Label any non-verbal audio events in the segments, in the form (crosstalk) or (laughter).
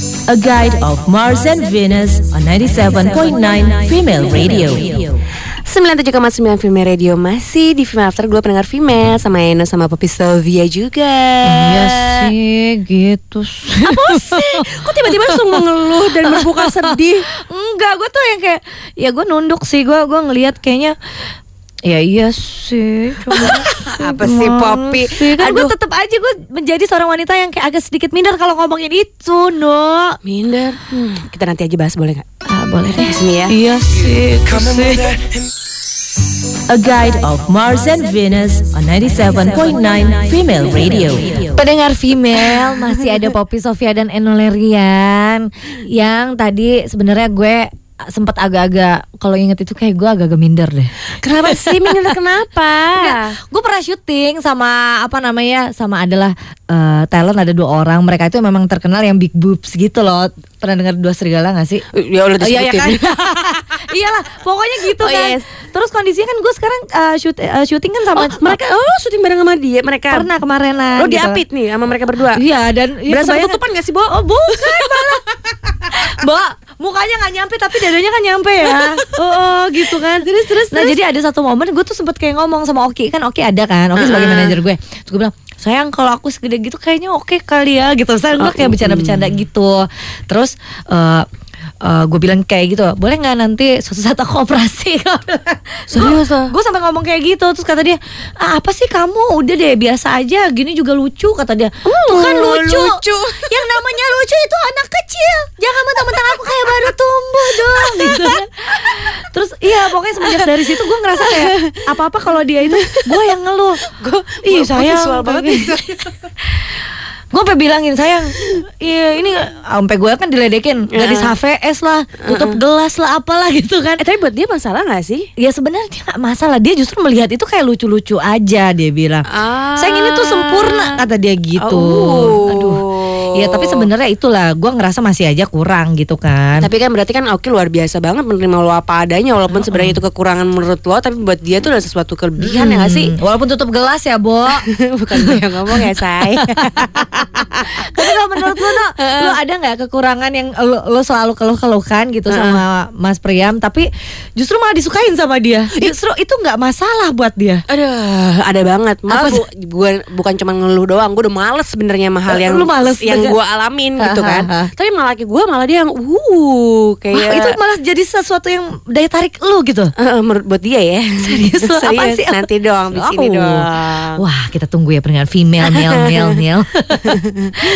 A guide of Mars and Venus on 97.9 Female Radio. 97,9 Female Radio masih di Female After Glow pendengar female sama Eno sama Poppy Sylvia juga. Iya sih, gitu sih. Apa sih? Kok tiba-tiba langsung ngeluh dan berbuka sedih? (laughs) Enggak, gue tuh yang kayak ya gue nunduk sih, gue gue ngelihat kayaknya Ya iya sih, coba (laughs) Apa sih, Poppy? Sih, kan gue tetap aja gue menjadi seorang wanita yang kayak agak sedikit minder kalau ngomongin itu, no. Minder. Hmm, kita nanti aja bahas boleh nggak? Ah, boleh deh. Sini ya. Iya sih, itu sih. A guide of Mars and Venus on 97.9 Female Radio. Pendengar female masih ada Poppy Sofia dan Enolerian yang tadi sebenarnya gue sempat agak-agak kalau inget itu kayak gue agak-agak minder deh. Kenapa sih minder kenapa? Gue pernah syuting sama apa namanya sama adalah eh, talent ada dua orang mereka itu memang terkenal yang big boobs gitu loh. Pernah dengar dua serigala gak sih? Ya udah Oh, iya, iya disebutin. kan? (laughs) Iyalah, pokoknya gitu Oh, kan. yes. Terus kondisinya kan gue sekarang eh, shoot, eh, syuting kan sama Oh, mereka oh syuting bareng sama dia mereka. pernah kemarenan. Lo gitu. diapit nih sama mereka berdua. Iya dan ya, Berasa ketutupan gak sih, Bo? Oh bukan malah (laughs) Mbak mukanya nggak nyampe tapi dadanya kan nyampe ya. (laughs) Oh, oh, gitu kan. Terus terus nah jadi ada satu momen gue tuh sempet kayak ngomong sama Oki. Kan Oki ada kan Oki sebagai Uh-uh. manajer gue. Terus gue bilang sayang kalau aku segede gitu kayaknya oke kali ya gitu. Saya gue kayak bercanda-bercanda gitu. Terus eh eh, gue bilang kayak gitu boleh nggak nanti suatu saat aku operasi (laughs) Serius, ah? gue sampai ngomong kayak gitu terus kata dia ah, apa sih kamu udah deh biasa aja gini juga lucu kata dia tuh kan Oh, lucu. lucu. (laughs) yang namanya lucu itu anak kecil jangan mentang-mentang aku kayak baru tumbuh dong gitu (laughs) kan. terus iya pokoknya semenjak dari situ gue ngerasa kayak apa-apa kalau dia itu gue yang ngeluh gue ih sayang visual banget gue sampai bilangin sayang iya ini sampai gue kan diledekin gadis HVS lah tutup gelas lah apalah gitu kan Eh tapi buat dia masalah gak sih? Ya sebenarnya nggak masalah dia justru melihat itu kayak lucu-lucu aja dia bilang. Ah. Sayang ini tuh sempurna kata dia gitu. Oh. Aduh. Ya tapi sebenarnya itulah gua ngerasa masih aja kurang gitu kan. Tapi kan berarti kan Oki luar biasa banget menerima lo apa adanya walaupun sebenarnya itu kekurangan menurut lo tapi buat dia tuh adalah sesuatu kelebihan ya gak sih? Hmm, Walaupun tutup gelas ya, Bo. (laughs) Bukan gue yang ngomong ya, say. (laughs) Tapi kalau menurut lo, no, lo ada nggak kekurangan yang lo, lo selalu keluh-keluhkan gitu sama Mas Priam, tapi justru malah disukain sama dia. Justru itu nggak masalah buat dia. Aduh, ada banget. Malah bu, gue bukan cuma ngeluh doang, gue udah males sebenarnya sama hal yang Lu males yang juga. gue alamin gitu kan. Tapi malah laki gue malah dia yang uh kayak Wah, itu malah jadi sesuatu yang daya tarik lo gitu. Menurut buat dia ya. (laughs) Serius, lo (laughs) apaan sih? Nanti dong di sini Oh. dong. Wah, kita tunggu ya pendengar female, male, (laughs) male, male.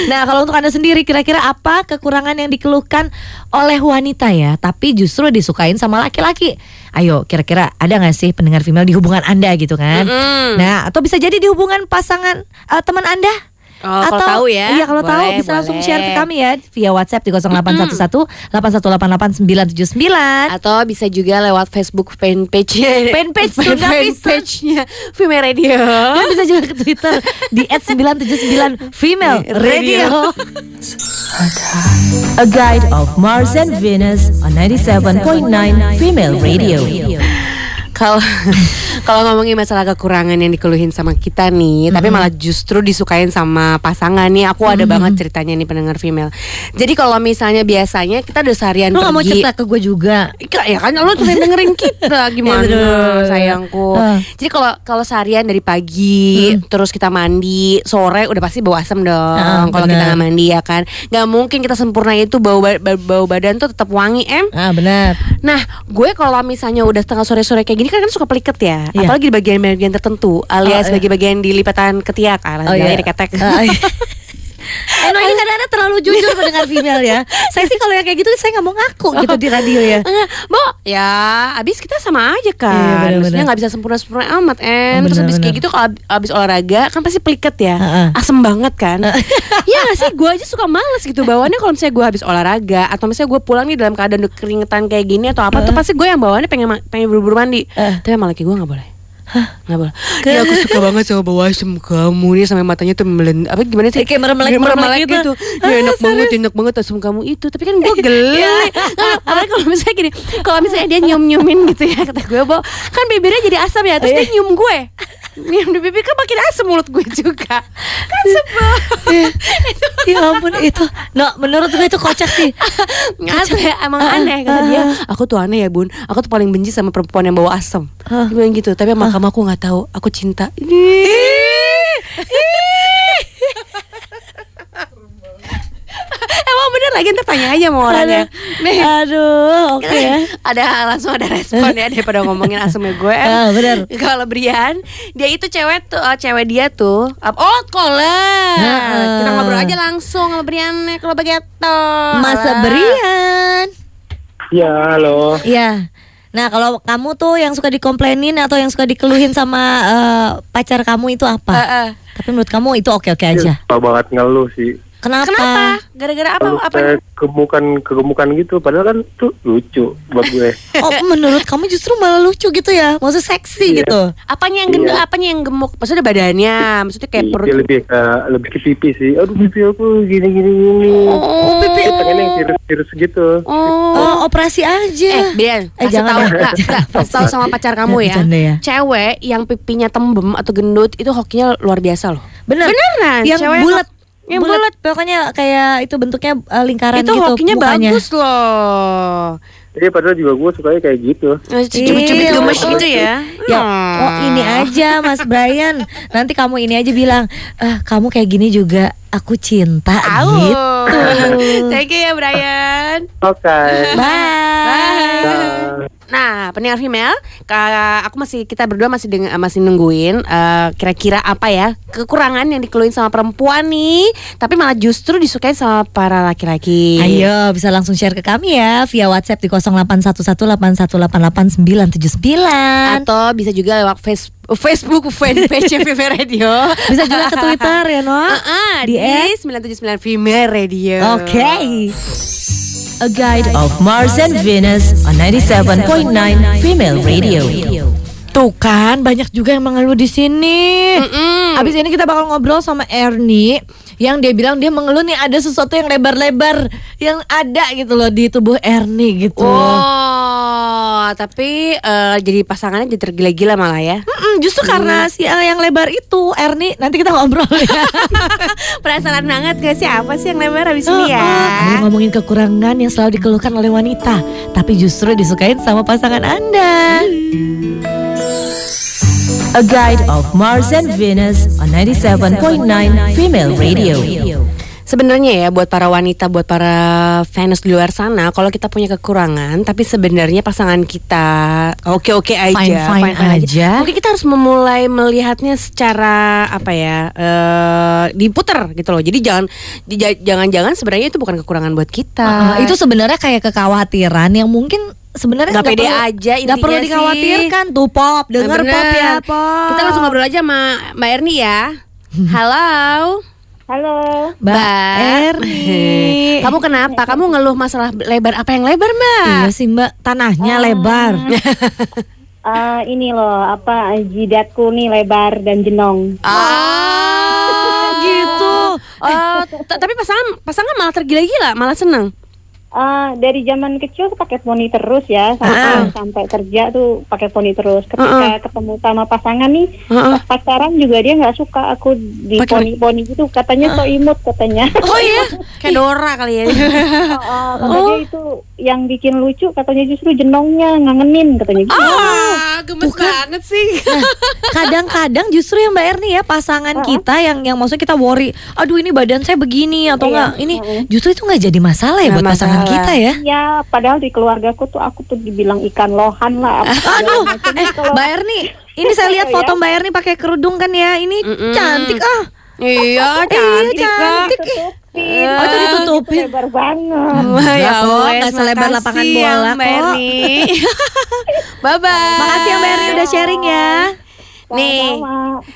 nah, kalau untuk anda sendiri, kira-kira apa kekurangan yang dikeluhkan oleh wanita ya, tapi justru disukain sama laki-laki? Ayo, kira-kira ada nggak sih pendengar female di hubungan anda gitu kan? Mm-mm. Nah, atau bisa jadi di hubungan pasangan eh, teman anda? Oh, kalau atau tahu ya. Iya kalau tahu Boleh, bisa langsung boleh. share ke kami ya via WhatsApp di 0811 8188 979. Atau bisa juga lewat Facebook fanpage-nya Fanpage, sudah (laughs) bisa. fanpage-nya Female Radio. (laughs) Dan bisa juga ke Twitter di @979 Female Radio. (laughs) A guide of Mars and Venus on 97.9 Female Radio. Kalau (laughs) kalau ngomongin masalah kekurangan yang dikeluhin sama kita nih, tapi malah justru disukain sama pasangan nih. Aku ada banget ceritanya nih pendengar female. Jadi kalau misalnya biasanya kita udah seharian Lu gak mau pergi. cerita ke gue juga ya kan lo tuh dengerin kita (laughs) gimana Ya, sayangku. Ah. Jadi kalau kalau seharian dari pagi terus kita mandi sore udah pasti bau asam dong. Ah, kalau kita nggak mandi ya kan, nggak mungkin kita sempurna itu bau ba- ba- bau badan tuh tetap wangi em. Ah benar Nah, gue kalau misalnya udah tengah sore-sore kayak gini kan, kan suka peliket ya, Iya. apalagi di bagian-bagian tertentu, alias Oh, iya. bagian-bagian di lipatan ketiak, ah, Oh, oh, iya. diketek. Ah, (laughs) iya. Eh ini kadang-kadang terlalu jujur mendengar female ya. Saya sih kalau yang kayak gitu saya nggak mau ngaku gitu di radio ya. Bo, ya abis kita sama aja kan. Iya, bener-bener. Maksudnya gak bisa sempurna-sempurna amat en Oh, Terus abis kayak gitu kalau ab- abis olahraga kan pasti peliket ya. Heeh. Asem banget kan. Iya (laughs) gak sih, gue aja suka males gitu. Bawaannya kalau misalnya gue habis olahraga Atau misalnya gue pulang nih dalam keadaan keringetan kayak gini Atau apa tuh pasti gue yang bawaannya pengen, pengen buru-buru mandi. Eh. Tapi sama laki gue gak boleh Gak boleh Ya aku suka banget sama bau asem. Kamu nih Sampai matanya tuh melen Apa gimana sih? Kayak meremelek- Meremelek gitu. gitu. Ya Ah, enak banget serius? enak banget asam kamu itu. Tapi kan gue (laughs) geli. Nah, Apalagi kalau misalnya gini Kalau misalnya dia nyium-nyiumin gitu ya Kata gue Bo Kan bibirnya jadi asam ya Terus dia nyium gue minum di bibir kan makin asem mulut gue juga. Kan sebel. (laughs) ya ampun itu no menurut gue itu kocak sih (laughs) Asem ya, emang aneh kata dia. Aku tuh aneh ya bun. Aku tuh paling benci sama perempuan yang bawa asem. Hah? Dia bilang gitu. Tapi sama kamu aku nggak tahu. Aku cinta. Emang lagi ntar tanya aja sama orangnya. (laughs) Nih, aduh oke ya ada langsung ada respon ya daripada ngomongin asemnya gue. (laughs) Ah, bener. Kalau Brian, dia itu cewek tuh, eh, cewek dia tuh. ap- Oh, koler. Heeh. Kita ngobrol aja langsung sama Brian kalau begitu. masa Halo. Brian Ya, halo. Iya. Nah, kalau kamu tuh yang suka dikomplainin atau yang suka dikeluhin sama eh, pacar kamu itu apa? Heeh. Tapi menurut kamu itu oke-oke aja. Suka banget ngeluh sih. Kenapa? Kenapa? Gara-gara apa? Kalau Apa? kegemukan kegemukan gitu, padahal kan tuh lucu buat gue. (laughs) Oh, menurut kamu justru malah lucu gitu ya? Maksudnya seksi Iya. gitu. Apanya yang gendut? Iya. Apanya yang gemuk? Maksudnya badannya? Maksudnya kayak Iya, perut? lebih ke lebih ke pipi sih. Aduh pipi aku gini gini gini. Oh, pipi. Gue pengen yang tirus-tirus gitu. Oh. Oh, operasi aja. Eh, Brian, Eh, kasih jangan tahu. Kak, Kak, (laughs) kasih tahu sama pacar kamu ya. Ya. Cewek yang pipinya tembem atau gendut itu hokinya luar biasa loh. Bener. Beneran, Yang bulat. Yang bulat. bulat. Pokoknya kayak itu bentuknya eh, lingkaran itu gitu hokinya mukanya. bagus loh. Iya padahal juga gue sukanya kayak gitu. Cubit-cubit Iya. gemes gitu ya. Ya, oh ini aja Mas Brian. Nanti kamu ini aja bilang, ah kamu kayak gini juga aku cinta Au. gitu. Thank you ya Brian. Oke. Bye. Dah. Nah, pendengar female, aku masih kita berdua masih deng- masih nungguin eh, kira-kira apa ya kekurangan yang dikeluhin sama perempuan nih, tapi malah justru disukain sama para laki-laki. Ayo bisa langsung share ke kami ya via WhatsApp di 081181888979. Atau bisa juga lewat face- Facebook fanpage (laughs) VV Radio. Bisa juga ke Twitter ya, No? (laughs) Ah, Di di, at- 979 Female Radio. Oke. A guide of Mars and Venus on 97.9 Female Radio. Tuh kan banyak juga yang mengeluh di sini. Mm-mm. Abis ini kita bakal ngobrol sama Ernie yang dia bilang dia mengeluh nih ada sesuatu yang lebar-lebar yang ada gitu loh di tubuh Ernie gitu. Oh, tapi eh, jadi pasangannya jadi tergila-gila malah ya. Mm-mm, justru karena si yang lebar itu Ernie nanti kita ngobrol ya. (laughs) Penasaran banget gak sih apa sih yang lebar habis ini ya? Ayo ngomongin kekurangan yang selalu dikeluhkan oleh wanita, tapi justru disukain sama pasangan Anda. A guide of Mars and Venus on 97.9 Female Radio. Sebenarnya ya buat para wanita, buat para fans di luar sana, kalau kita punya kekurangan, tapi sebenarnya pasangan kita oke-oke aja, Fine-fine aja. Mungkin kita harus memulai melihatnya secara apa ya, eh diputer gitu loh. Jadi jangan, di- jangan-jangan sebenarnya itu bukan kekurangan buat kita. Ah, itu sebenarnya kayak kekhawatiran yang mungkin sebenarnya Nggak pede perlu- aja nggak perlu intinya sih. dikhawatirkan tuh pop dengar Nah, pop ya pop Kita langsung ngobrol aja sama Mbak Erni ya. Halo. Halo. Mbak Erni Kamu kenapa? Kamu ngeluh masalah lebar apa yang lebar, Mbak? iya sih mbak tanahnya lebar (laughs) Eh, ini loh apa jidatku nih lebar dan jenong. Ah, gitu. (laughs) Oh, t- tapi pasangan pasangan malah tergila-gila, malah seneng. Eh, dari zaman kecil pakai poni terus ya sampai sampai kerja tuh pakai poni terus. Ketika ketemu sama pasangan nih Heeh. pas pacaran juga dia nggak suka aku di poni poni gitu katanya so imut katanya. Oh iya, (laughs) kayak Dora kali ya. (laughs) Oh, katanya itu yang bikin lucu katanya justru jenongnya ngangenin katanya gitu. Ah, gemes banget sih. kadang-kadang justru ya mbak Erni ya pasangan kita yang yang maksudnya kita worry aduh ini badan saya begini atau Iya, enggak ini heeh. justru itu nggak jadi masalah ya buat pasangan masalah. kita ya Ya, padahal di keluargaku tuh aku tuh dibilang ikan lohan lah. (laughs) macam. eh Kalau- mbak Erni ini saya lihat Ya. foto mbak Erni pakai kerudung kan ya ini Mm-mm. cantik ah iya, cantik kok. cantik. Tutupin. Oh, itu ditutupin. Itu lebar banget. Wah, Enggak ya kok, wes, nggak selebar lapangan ya, bola Mbak kok. Erni. (laughs) (laughs) bye bye. makasih ya mbak Erni udah sharing ya Nih,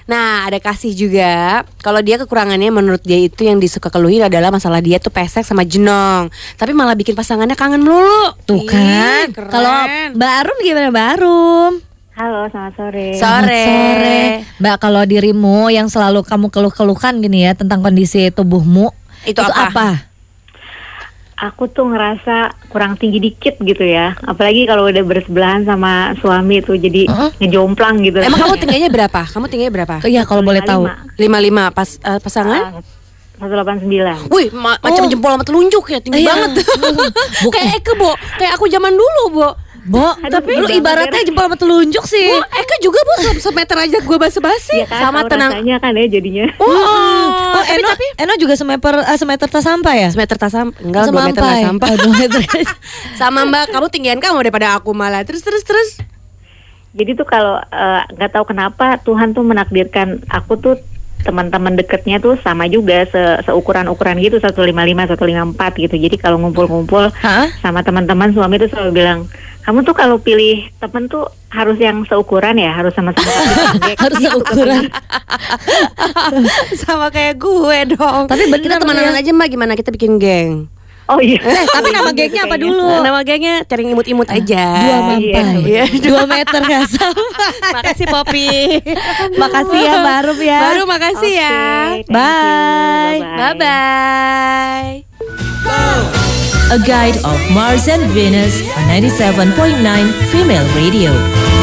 nah ada kasih juga. Kalau dia kekurangannya menurut dia itu yang disuka keluhin adalah masalah dia tuh pesek sama jenong. Tapi malah bikin pasangannya kangen melulu. tuh kan keren. kalau mbak Arum gimana mbak Arum Halo, selamat sore. Sore. Selamat sore. Mbak, kalau dirimu yang selalu kamu keluh-keluhkan gini ya tentang kondisi tubuhmu Itu apa? Aku tuh ngerasa kurang tinggi dikit gitu ya. Apalagi kalau udah bersebelahan sama suami tuh jadi ngejomplang gitu. Emang kamu tingginya berapa? Kamu tingginya berapa? Iya kalau boleh tahu. 55 pas eh, pasangan? Ah, 189. Wih, ma- macam jempol sama telunjuk ya, tinggi Iya. banget. (laughs) kayak Eke, Bo. Kayak aku zaman dulu, Bo. Bo, Aduh, tapi lu ibaratnya jempol sama telunjuk sih. Oh, Eke juga, Bo, se- semeter aja gue basa-basi. Ya kan, sama tenang. rasanya kan ya jadinya. Oh, (laughs) Oh, tapi, Eno, tapi Eno juga semeter eh, semeter tas sampah ya? semeter tas sampah. Enggak, 2 meter tas sampah. Oh, dua meter. sama Mbak, kamu tinggian kamu daripada aku malah. Terus terus terus. Jadi tuh kalau eh, nggak tahu kenapa Tuhan tuh menakdirkan aku tuh teman-teman deketnya tuh sama juga se seukuran-ukuran gitu 155 154 gitu. Jadi kalau ngumpul-ngumpul Hah? sama teman-teman suami tuh selalu bilang, "Kamu tuh kalau pilih temen tuh harus yang seukuran ya, harus sama-sama pendek." (laughs) Harus Gitu seukuran. sama kayak gue dong. Tapi bener kita temenan ya. aja Mbak, gimana kita bikin geng? Oh iya. Eh, tapi nama gengnya apa dulu? Nama gengnya cari imut-imut aja. Dua mampai. Iya. Dua meter nggak sama. Makasih Popi. (laughs) Makasih ya Mbak Arum ya. Baru makasih ya. Oke, thank you. Bye. Bye bye. A guide of Mars and Venus on 97.9 Female Radio.